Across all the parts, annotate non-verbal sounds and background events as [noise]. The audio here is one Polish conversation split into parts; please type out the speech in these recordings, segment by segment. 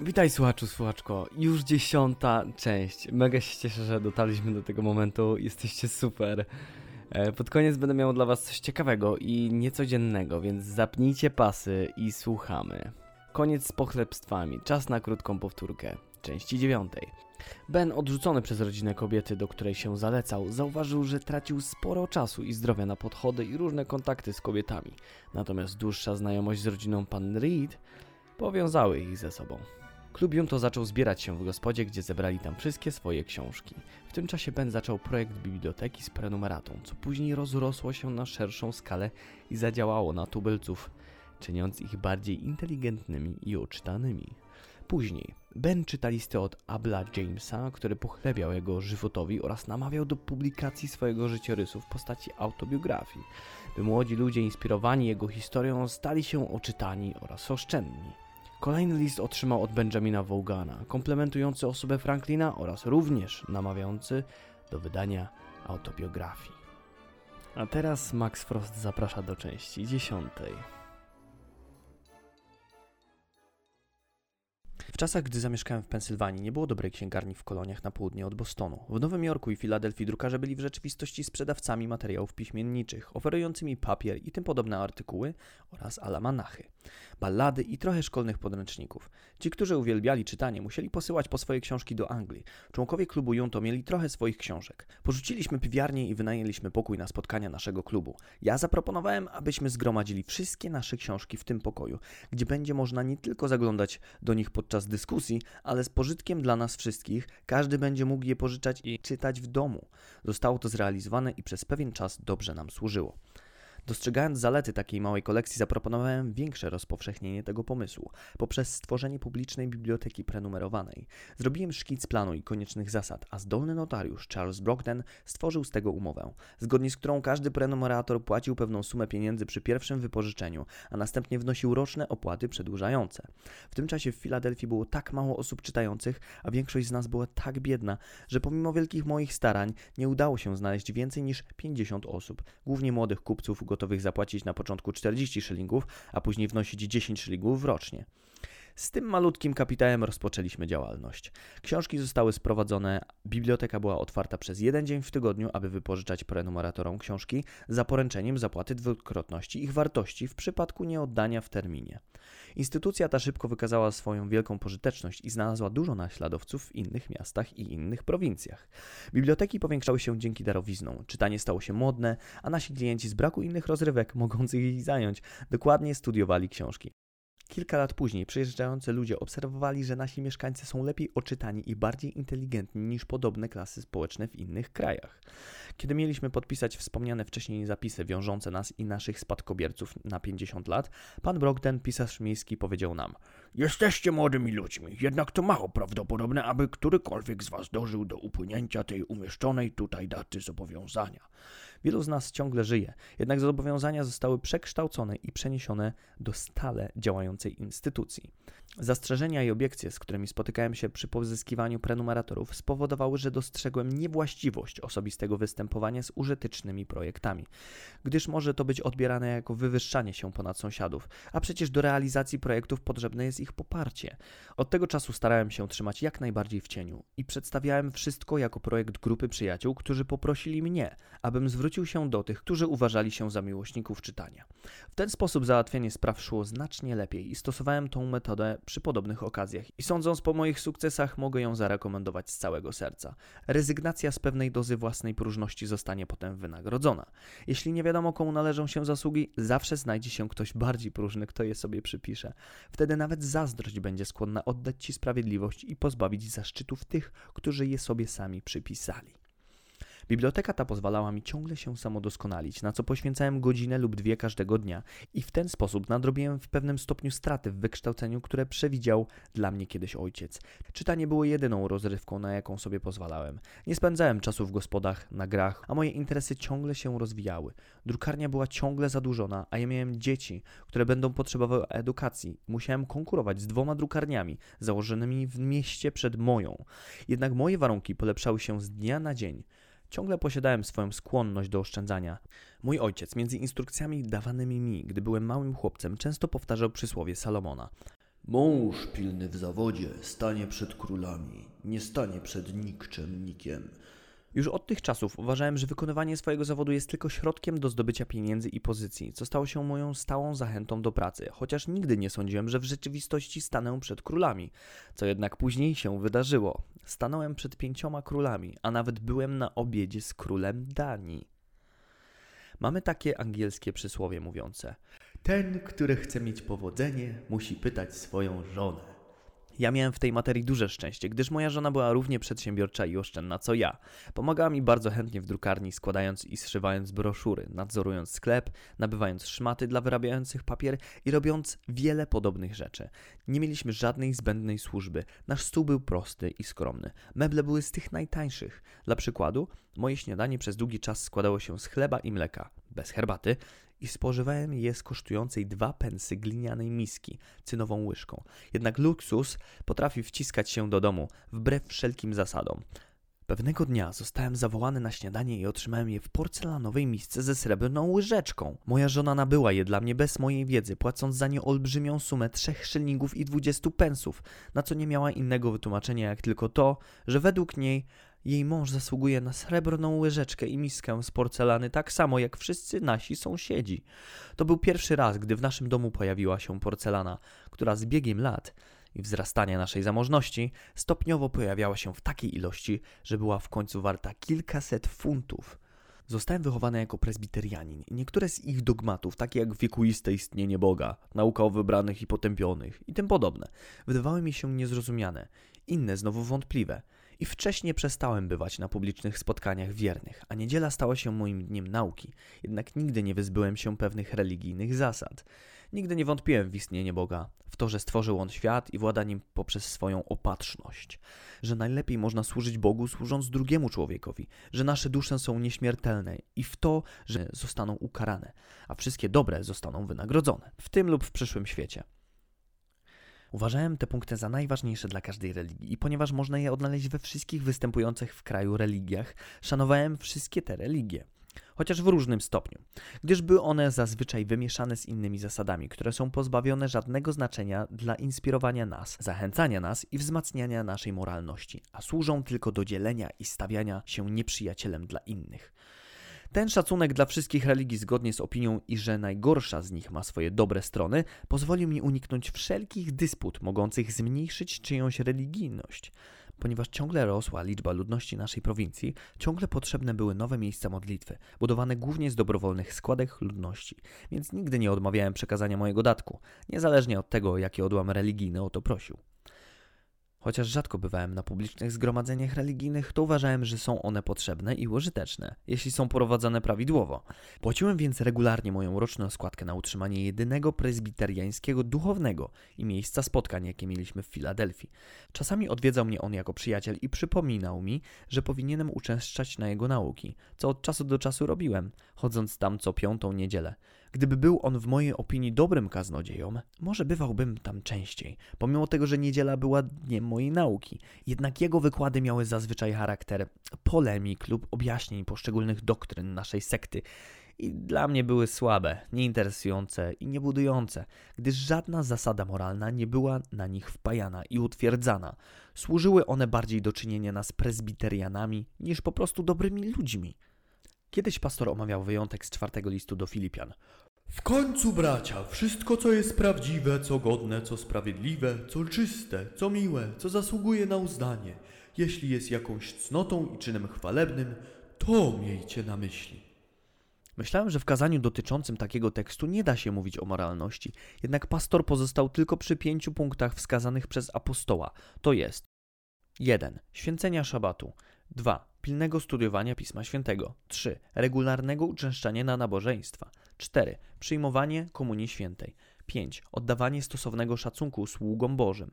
Witaj słuchaczu, słuchaczko. Już dziesiąta część. Mega się cieszę, że dotarliśmy do tego momentu. Jesteście super. E, Pod koniec będę miał dla was coś ciekawego i niecodziennego, więc zapnijcie pasy i słuchamy. Koniec z pochlebstwami. Czas na krótką powtórkę. Części dziewiątej. Ben, odrzucony przez rodzinę kobiety, do której się zalecał, zauważył, że tracił sporo czasu i zdrowia na podchody i różne kontakty z kobietami. Natomiast dłuższa znajomość z rodziną pan Reed powiązały ich ze sobą. Klub Junto zaczął zbierać się w gospodzie, gdzie zebrali tam wszystkie swoje książki. W tym czasie Ben zaczął projekt biblioteki z prenumeratą, co później rozrosło się na szerszą skalę i zadziałało na tubylców, czyniąc ich bardziej inteligentnymi i oczytanymi. Później Ben czyta listy od Abla Jamesa, który pochlebiał jego żywotowi oraz namawiał do publikacji swojego życiorysu w postaci autobiografii, by młodzi ludzie inspirowani jego historią stali się oczytani oraz oszczędni. Kolejny list otrzymał od Benjamina Vogana, komplementujący osobę Franklina oraz również namawiający do wydania autobiografii. A teraz Max Frost zaprasza do części dziesiątej. W czasach, gdy zamieszkałem w Pensylwanii, nie było dobrej księgarni w koloniach na południe od Bostonu. W Nowym Jorku i Filadelfii drukarze byli w rzeczywistości sprzedawcami materiałów piśmienniczych, oferującymi papier i tym podobne artykuły oraz alamanachy, ballady i trochę szkolnych podręczników. Ci, którzy uwielbiali czytanie, musieli posyłać po swoje książki do Anglii. Członkowie klubu Junto mieli trochę swoich książek. Porzuciliśmy piwiarnię i wynajęliśmy pokój na spotkania naszego klubu. Ja zaproponowałem, abyśmy zgromadzili wszystkie nasze książki w tym pokoju, gdzie będzie można nie tylko zaglądać do nich podczas dyskusji, ale z pożytkiem dla nas wszystkich. Każdy będzie mógł je pożyczać i czytać w domu. Zostało to zrealizowane i przez pewien czas dobrze nam służyło. Dostrzegając zalety takiej małej kolekcji, zaproponowałem większe rozpowszechnienie tego pomysłu poprzez stworzenie publicznej biblioteki prenumerowanej. Zrobiłem szkic planu i koniecznych zasad, a zdolny notariusz Charles Brockden stworzył z tego umowę, zgodnie z którą każdy prenumerator płacił pewną sumę pieniędzy przy pierwszym wypożyczeniu, a następnie wnosił roczne opłaty przedłużające. W tym czasie w Filadelfii było tak mało osób czytających, a większość z nas była tak biedna, że pomimo wielkich moich starań nie udało się znaleźć więcej niż 50 osób, głównie młodych kupców gotowych zapłacić na początku 40 szylingów, a później wnosić 10 szylingów rocznie. Z tym malutkim kapitałem rozpoczęliśmy działalność. Książki zostały sprowadzone, biblioteka była otwarta przez jeden dzień w tygodniu, aby wypożyczać prenumeratorom książki za poręczeniem zapłaty dwukrotności ich wartości w przypadku nieoddania w terminie. Instytucja ta szybko wykazała swoją wielką pożyteczność i znalazła dużo naśladowców w innych miastach i innych prowincjach. Biblioteki powiększały się dzięki darowiznom, czytanie stało się modne, a nasi klienci z braku innych rozrywek [laughs] mogących ich zająć dokładnie studiowali książki. Kilka lat później przyjeżdżający ludzie obserwowali, że nasi mieszkańcy są lepiej oczytani i bardziej inteligentni niż podobne klasy społeczne w innych krajach. Kiedy mieliśmy podpisać wspomniane wcześniej zapisy wiążące nas i naszych spadkobierców na 50 lat, pan Brogden, pisarz miejski, powiedział nam: Jesteście młodymi ludźmi, jednak to mało prawdopodobne, aby którykolwiek z was dożył do upłynięcia tej umieszczonej tutaj daty zobowiązania. Wielu z nas ciągle żyje, jednak zobowiązania zostały przekształcone i przeniesione do stale działającej instytucji. Zastrzeżenia i obiekcje, z którymi spotykałem się przy pozyskiwaniu prenumeratorów, spowodowały, że dostrzegłem niewłaściwość osobistego występowania z użytecznymi projektami, gdyż może to być odbierane jako wywyższanie się ponad sąsiadów, a przecież do realizacji projektów potrzebne jest ich poparcie. Od tego czasu starałem się trzymać jak najbardziej w cieniu i przedstawiałem wszystko jako projekt grupy przyjaciół, którzy poprosili mnie, abym zwrócił się do tych, którzy uważali się za miłośników czytania. W ten sposób załatwienie spraw szło znacznie lepiej i stosowałem tą metodę przy podobnych okazjach i sądząc po moich sukcesach mogę ją zarekomendować z całego serca. Rezygnacja z pewnej dozy własnej próżności zostanie potem wynagrodzona. Jeśli nie wiadomo komu należą się zasługi, zawsze znajdzie się ktoś bardziej próżny, kto je sobie przypisze. Wtedy nawet zazdrość będzie skłonna oddać Ci sprawiedliwość i pozbawić zaszczytów tych, którzy je sobie sami przypisali. Biblioteka ta pozwalała mi ciągle się samodoskonalić, na co poświęcałem godzinę lub dwie każdego dnia i w ten sposób nadrobiłem w pewnym stopniu straty w wykształceniu, które przewidział dla mnie kiedyś ojciec. Czytanie było jedyną rozrywką, na jaką sobie pozwalałem. Nie spędzałem czasu w gospodach, na grach, a moje interesy ciągle się rozwijały. Drukarnia była ciągle zadłużona, a ja miałem dzieci, które będą potrzebowały edukacji. Musiałem konkurować z dwoma drukarniami założonymi w mieście przed moją. Jednak moje warunki polepszały się z dnia na dzień. Ciągle posiadałem swoją skłonność do oszczędzania. Mój ojciec, między instrukcjami dawanymi mi, gdy byłem małym chłopcem, często powtarzał przysłowie Salomona. Mąż pilny w zawodzie stanie przed królami, nie stanie przed nikczemnikiem. Już od tych czasów uważałem, że wykonywanie swojego zawodu jest tylko środkiem do zdobycia pieniędzy i pozycji, co stało się moją stałą zachętą do pracy, chociaż nigdy nie sądziłem, że w rzeczywistości stanę przed królami, co jednak później się wydarzyło. Stanąłem przed pięcioma królami, a nawet byłem na obiedzie z królem Danii. Mamy takie angielskie przysłowie mówiące: Ten, który chce mieć powodzenie, musi pytać swoją żonę. Ja miałem w tej materii duże szczęście, gdyż moja żona była równie przedsiębiorcza i oszczędna co ja. Pomagała mi bardzo chętnie w drukarni, składając i zszywając broszury, nadzorując sklep, nabywając szmaty dla wyrabiających papier i robiąc wiele podobnych rzeczy. Nie mieliśmy żadnej zbędnej służby. Nasz stół był prosty i skromny. Meble były z tych najtańszych. Dla przykładu, moje śniadanie przez długi czas składało się z chleba i mleka, bez herbaty, i spożywałem je z kosztującej dwa pensy glinianej miski cynową łyżką. Jednak luksus potrafi wciskać się do domu wbrew wszelkim zasadom. Pewnego dnia zostałem zawołany na śniadanie i otrzymałem je w porcelanowej misce ze srebrną łyżeczką. Moja żona nabyła je dla mnie bez mojej wiedzy, płacąc za nie olbrzymią sumę trzech szylingów i dwudziestu pensów, na co nie miała innego wytłumaczenia jak tylko to, że według niej jej mąż zasługuje na srebrną łyżeczkę i miskę z porcelany, tak samo jak wszyscy nasi sąsiedzi. To był pierwszy raz, gdy w naszym domu pojawiła się porcelana, która z biegiem lat i wzrastania naszej zamożności stopniowo pojawiała się w takiej ilości, że była w końcu warta kilkaset funtów. Zostałem wychowany jako prezbiterianin i niektóre z ich dogmatów, takie jak wiekuiste istnienie Boga, nauka o wybranych i potępionych i tym podobne, wydawały mi się niezrozumiane, inne znowu wątpliwe – i wcześniej przestałem bywać na publicznych spotkaniach wiernych, a niedziela stała się moim dniem nauki, jednak nigdy nie wyzbyłem się pewnych religijnych zasad. Nigdy nie wątpiłem w istnienie Boga, w to, że stworzył On świat i włada nim poprzez swoją opatrzność, że najlepiej można służyć Bogu służąc drugiemu człowiekowi, że nasze dusze są nieśmiertelne i w to, że zostaną ukarane, a wszystkie dobre zostaną wynagrodzone, w tym lub w przyszłym świecie. Uważałem te punkty za najważniejsze dla każdej religii i ponieważ można je odnaleźć we wszystkich występujących w kraju religiach, szanowałem wszystkie te religie. Chociaż w różnym stopniu, gdyż były one zazwyczaj wymieszane z innymi zasadami, które są pozbawione żadnego znaczenia dla inspirowania nas, zachęcania nas i wzmacniania naszej moralności, a służą tylko do dzielenia i stawiania się nieprzyjacielem dla innych. Ten szacunek dla wszystkich religii zgodnie z opinią i że najgorsza z nich ma swoje dobre strony, pozwolił mi uniknąć wszelkich dysput mogących zmniejszyć czyjąś religijność. Ponieważ ciągle rosła liczba ludności naszej prowincji, ciągle potrzebne były nowe miejsca modlitwy, budowane głównie z dobrowolnych składek ludności, więc nigdy nie odmawiałem przekazania mojego datku, niezależnie od tego, jakie odłam religijny o to prosił. Chociaż rzadko bywałem na publicznych zgromadzeniach religijnych, to uważałem, że są one potrzebne i użyteczne, jeśli są prowadzone prawidłowo. Płaciłem więc regularnie moją roczną składkę na utrzymanie jedynego prezbiteriańskiego duchownego i miejsca spotkań, jakie mieliśmy w Filadelfii. Czasami odwiedzał mnie on jako przyjaciel i przypominał mi, że powinienem uczęszczać na jego nauki, co od czasu do czasu robiłem, chodząc tam co piątą niedzielę. Gdyby był on w mojej opinii dobrym kaznodzieją, może bywałbym tam częściej, pomimo tego, że niedziela była dniem mojej nauki. Jednak jego wykłady miały zazwyczaj charakter polemik lub objaśnień poszczególnych doktryn naszej sekty i dla mnie były słabe, nieinteresujące i niebudujące, gdyż żadna zasada moralna nie była na nich wpajana i utwierdzana. Służyły one bardziej do czynienia nas prezbiterianami niż po prostu dobrymi ludźmi. Kiedyś pastor omawiał wyjątek z czwartego listu do Filipian. W końcu, bracia, wszystko, co jest prawdziwe, co godne, co sprawiedliwe, co czyste, co miłe, co zasługuje na uznanie, jeśli jest jakąś cnotą i czynem chwalebnym, to miejcie na myśli. Myślałem, że w kazaniu dotyczącym takiego tekstu nie da się mówić o moralności, jednak pastor pozostał tylko przy pięciu punktach wskazanych przez apostoła, to jest 1. Święcenia szabatu 2. Pilnego studiowania Pisma Świętego 3. Regularnego uczęszczania na nabożeństwa 4. Przyjmowanie Komunii Świętej. 5. Oddawanie stosownego szacunku sługom Bożym.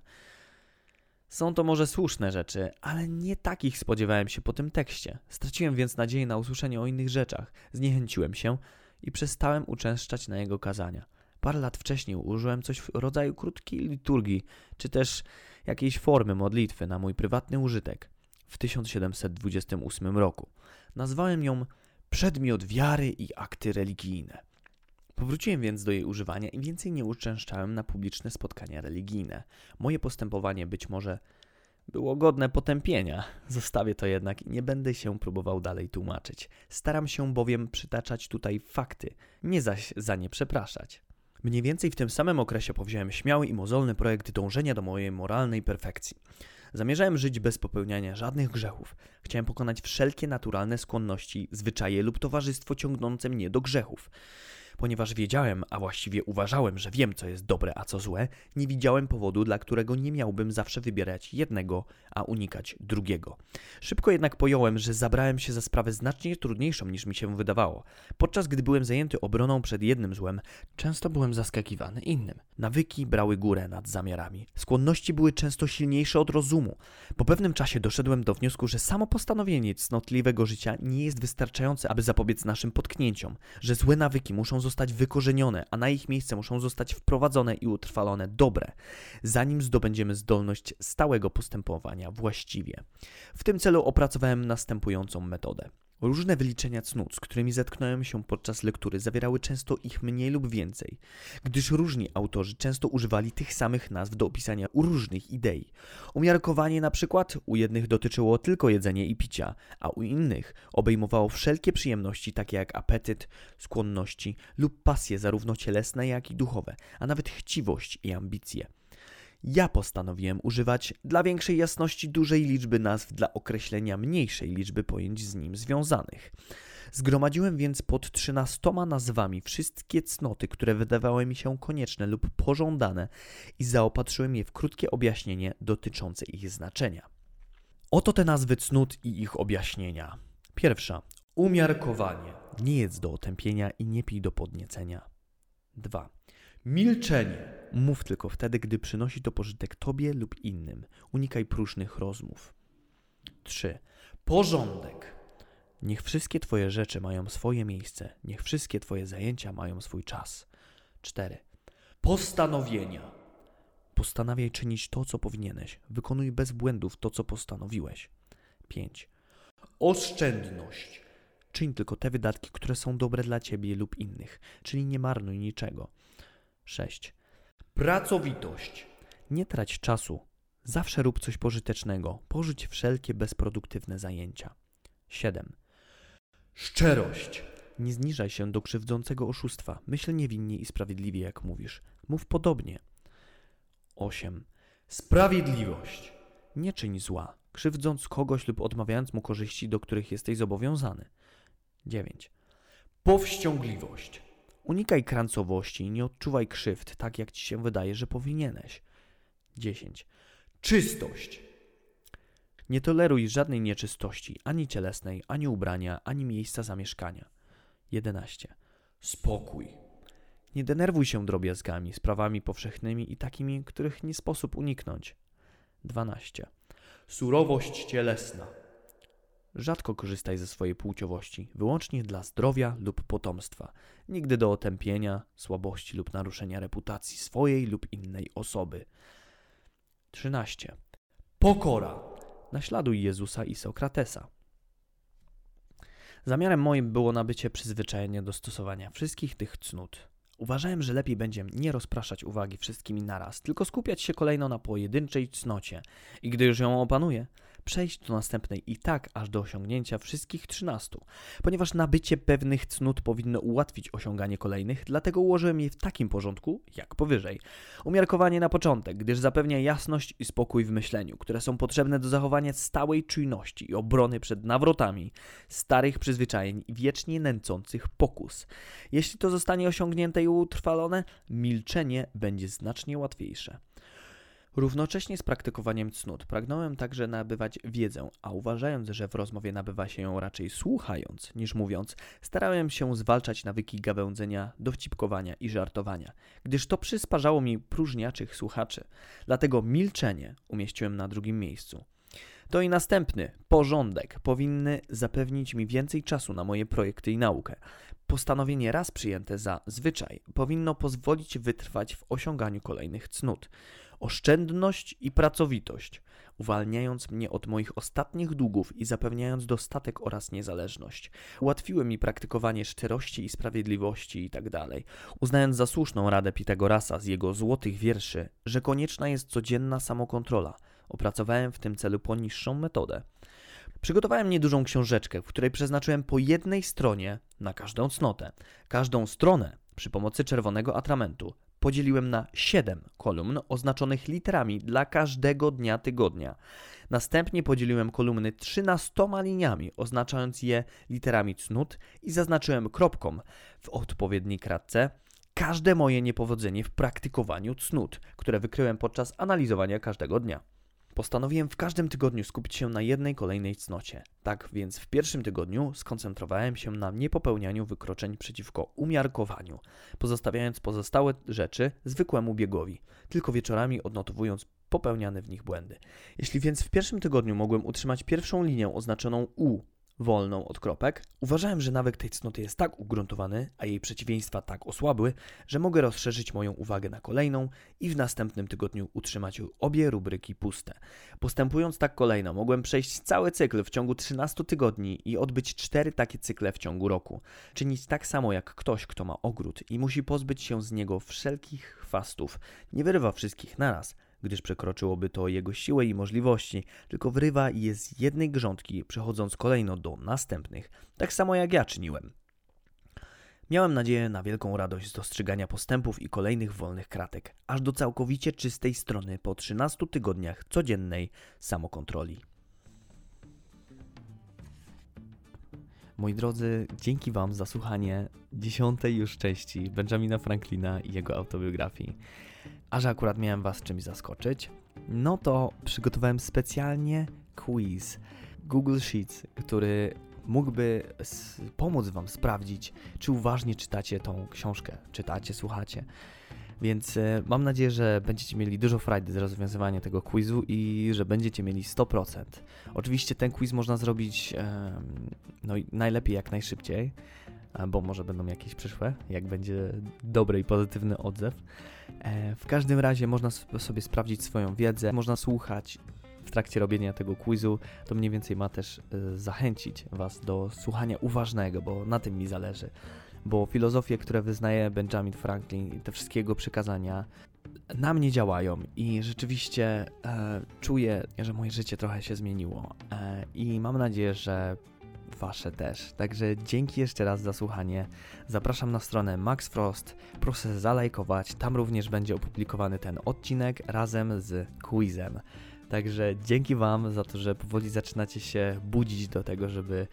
Są to może słuszne rzeczy, ale nie takich spodziewałem się po tym tekście. Straciłem więc nadzieję na usłyszenie o innych rzeczach, zniechęciłem się i przestałem uczęszczać na jego kazania. Parę lat wcześniej użyłem coś w rodzaju krótkiej liturgii, czy też jakiejś formy modlitwy na mój prywatny użytek w 1728 roku. Nazwałem ją Przedmiot wiary i akty religijne. Powróciłem więc do jej używania i więcej nie uczęszczałem na publiczne spotkania religijne. Moje postępowanie być może było godne potępienia. Zostawię to jednak i nie będę się próbował dalej tłumaczyć. Staram się bowiem przytaczać tutaj fakty, nie zaś za nie przepraszać. Mniej więcej w tym samym okresie powziąłem śmiały i mozolny projekt dążenia do mojej moralnej perfekcji. Zamierzałem żyć bez popełniania żadnych grzechów. Chciałem pokonać wszelkie naturalne skłonności, zwyczaje lub towarzystwo ciągnące mnie do grzechów. Ponieważ wiedziałem, a właściwie uważałem, że wiem, co jest dobre, a co złe, nie widziałem powodu, dla którego nie miałbym zawsze wybierać jednego, a unikać drugiego. Szybko jednak pojąłem, że zabrałem się za sprawę znacznie trudniejszą niż mi się wydawało. Podczas gdy byłem zajęty obroną przed jednym złem, często byłem zaskakiwany innym. Nawyki brały górę nad zamiarami. Skłonności były często silniejsze od rozumu. Po pewnym czasie doszedłem do wniosku, że samo postanowienie cnotliwego życia nie jest wystarczające, aby zapobiec naszym potknięciom, że złe nawyki muszą zostać wykorzenione, a na ich miejsce muszą zostać wprowadzone i utrwalone dobre, zanim zdobędziemy zdolność stałego postępowania właściwie. W tym celu opracowałem następującą metodę. Różne wyliczenia cnót, z którymi zetknąłem się podczas lektury, zawierały często ich mniej lub więcej, gdyż różni autorzy często używali tych samych nazw do opisania różnych idei. Umiarkowanie na przykład u jednych dotyczyło tylko jedzenia i picia, a u innych obejmowało wszelkie przyjemności takie jak apetyt, skłonności lub pasje zarówno cielesne jak i duchowe, a nawet chciwość i ambicje. Ja postanowiłem używać dla większej jasności dużej liczby nazw dla określenia mniejszej liczby pojęć z nim związanych. Zgromadziłem więc pod trzynastoma nazwami wszystkie cnoty, które wydawały mi się konieczne lub pożądane i zaopatrzyłem je w krótkie objaśnienie dotyczące ich znaczenia. Oto te nazwy cnót i ich objaśnienia. Pierwsza. Umiarkowanie. Nie jedz do otępienia i nie pij do podniecenia. 2. Milczenie. Mów tylko wtedy, gdy przynosi to pożytek tobie lub innym. Unikaj próżnych rozmów. 3. Porządek. Niech wszystkie twoje rzeczy mają swoje miejsce. Niech wszystkie twoje zajęcia mają swój czas. 4. Postanowienia. Postanawiaj czynić to, co powinieneś. Wykonuj bez błędów to, co postanowiłeś. 5. Oszczędność. Czyń tylko te wydatki, które są dobre dla ciebie lub innych, czyli nie marnuj niczego. 6. Pracowitość. Nie trać czasu. Zawsze rób coś pożytecznego. Porzuć wszelkie bezproduktywne zajęcia. 7. Szczerość. Nie zniżaj się do krzywdzącego oszustwa. Myśl niewinnie i sprawiedliwie, jak mówisz. Mów podobnie. 8. Sprawiedliwość. Nie czyń zła, krzywdząc kogoś lub odmawiając mu korzyści, do których jesteś zobowiązany. 9. Powściągliwość. Unikaj krancowości i nie odczuwaj krzywd, tak jak ci się wydaje, że powinieneś. 10. Czystość. Nie toleruj żadnej nieczystości, ani cielesnej, ani ubrania, ani miejsca zamieszkania. 11. Spokój. Nie denerwuj się drobiazgami, sprawami powszechnymi i takimi, których nie sposób uniknąć. 12. Surowość cielesna. Rzadko korzystaj ze swojej płciowości, wyłącznie dla zdrowia lub potomstwa, nigdy do otępienia, słabości lub naruszenia reputacji swojej lub innej osoby. 13. Pokora. Naśladuj Jezusa i Sokratesa. Zamiarem moim było nabycie przyzwyczajenia do stosowania wszystkich tych cnót. Uważałem, że lepiej będzie nie rozpraszać uwagi wszystkimi naraz, tylko skupiać się kolejno na pojedynczej cnocie i gdy już ją opanuję, przejść do następnej i tak aż do osiągnięcia wszystkich trzynastu. Ponieważ nabycie pewnych cnót powinno ułatwić osiąganie kolejnych, dlatego ułożyłem je w takim porządku, jak powyżej. Umiarkowanie na początek, gdyż zapewnia jasność i spokój w myśleniu, które są potrzebne do zachowania stałej czujności i obrony przed nawrotami starych przyzwyczajeń i wiecznie nęcących pokus. Jeśli to zostanie osiągnięte i utrwalone, milczenie będzie znacznie łatwiejsze. Równocześnie z praktykowaniem cnót pragnąłem także nabywać wiedzę, a uważając, że w rozmowie nabywa się ją raczej słuchając niż mówiąc, starałem się zwalczać nawyki gawędzenia, dowcipkowania i żartowania, gdyż to przysparzało mi próżniaczych słuchaczy. Dlatego milczenie umieściłem na drugim miejscu. To i następny, porządek, powinny zapewnić mi więcej czasu na moje projekty i naukę. Postanowienie raz przyjęte za zwyczaj powinno pozwolić wytrwać w osiąganiu kolejnych cnót. Oszczędność i pracowitość, uwalniając mnie od moich ostatnich długów i zapewniając dostatek oraz niezależność. Ułatwiły mi praktykowanie szczerości i sprawiedliwości itd., uznając za słuszną radę Pitagorasa z jego złotych wierszy, że konieczna jest codzienna samokontrola. Opracowałem w tym celu poniższą metodę. Przygotowałem niedużą książeczkę, w której przeznaczyłem po jednej stronie na każdą cnotę. Każdą stronę przy pomocy czerwonego atramentu podzieliłem na 7 kolumn oznaczonych literami dla każdego dnia tygodnia. Następnie podzieliłem kolumny 13 liniami, oznaczając je literami cnót i zaznaczyłem kropką w odpowiedniej kratce każde moje niepowodzenie w praktykowaniu cnót, które wykryłem podczas analizowania każdego dnia. Postanowiłem w każdym tygodniu skupić się na jednej kolejnej cnocie. Tak więc w pierwszym tygodniu skoncentrowałem się na niepopełnianiu wykroczeń przeciwko umiarkowaniu, pozostawiając pozostałe rzeczy zwykłemu biegowi, tylko wieczorami odnotowując popełniane w nich błędy. Jeśli więc w pierwszym tygodniu mogłem utrzymać pierwszą linię oznaczoną U wolną od kropek, uważałem, że nawyk tej cnoty jest tak ugruntowany, a jej przeciwieństwa tak osłabły, że mogę rozszerzyć moją uwagę na kolejną i w następnym tygodniu utrzymać obie rubryki puste. Postępując tak kolejno, mogłem przejść cały cykl w ciągu 13 tygodni i odbyć cztery takie cykle w ciągu roku. Czynić tak samo jak ktoś, kto ma ogród i musi pozbyć się z niego wszelkich chwastów. Nie wyrywa wszystkich naraz, gdyż przekroczyłoby to jego siłę i możliwości, tylko wrywa je z jednej grządki, przechodząc kolejno do następnych, tak samo jak ja czyniłem. Miałem nadzieję na wielką radość z dostrzegania postępów i kolejnych wolnych kratek, aż do całkowicie czystej strony po 13 tygodniach codziennej samokontroli. Moi drodzy, dzięki Wam za słuchanie dziesiątej już części Benjamina Franklina i jego autobiografii. A że akurat miałem Was czymś zaskoczyć, no to przygotowałem specjalnie quiz Google Sheets, który mógłby pomóc Wam sprawdzić, czy uważnie czytacie tą książkę, czytacie, słuchacie. Więc e, mam nadzieję, że będziecie mieli dużo frajdy z rozwiązywania tego quizu i że będziecie mieli 100%. Oczywiście ten quiz można zrobić no, najlepiej jak najszybciej, bo może będą jakieś przyszłe, jak będzie dobry i pozytywny odzew. E, w każdym razie można sobie sprawdzić swoją wiedzę, można słuchać w trakcie robienia tego quizu. To mniej więcej ma też e, zachęcić Was do słuchania uważnego, bo na tym mi zależy. Bo filozofie, które wyznaje Benjamin Franklin i te wszystkie jego przekazania na mnie działają i rzeczywiście e, czuję, że moje życie trochę się zmieniło. E, I mam nadzieję, że Wasze też. Także dzięki jeszcze raz za słuchanie. Zapraszam na stronę Max Frost. Proszę zalajkować. Tam również będzie opublikowany ten odcinek razem z quizem. Także dzięki Wam za to, że powoli zaczynacie się budzić do tego, żeby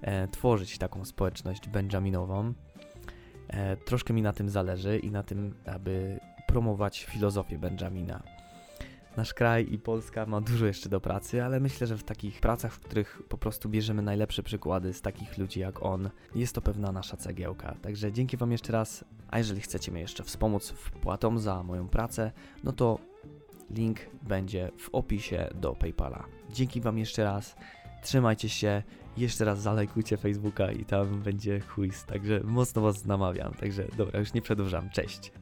e, tworzyć taką społeczność benjaminową. E, troszkę mi na tym zależy i na tym, aby promować filozofię Benjamina. Nasz kraj i Polska ma dużo jeszcze do pracy, ale myślę, że w takich pracach, w których po prostu bierzemy najlepsze przykłady z takich ludzi jak on, jest to pewna nasza cegiełka. Także dzięki Wam jeszcze raz, a jeżeli chcecie mnie jeszcze wspomóc wpłatą za moją pracę, no to link będzie w opisie do PayPala. Dzięki Wam jeszcze raz, trzymajcie się, jeszcze raz zalajkujcie Facebooka i tam będzie quiz, także mocno Was namawiam. Także dobra, już nie przedłużam, cześć.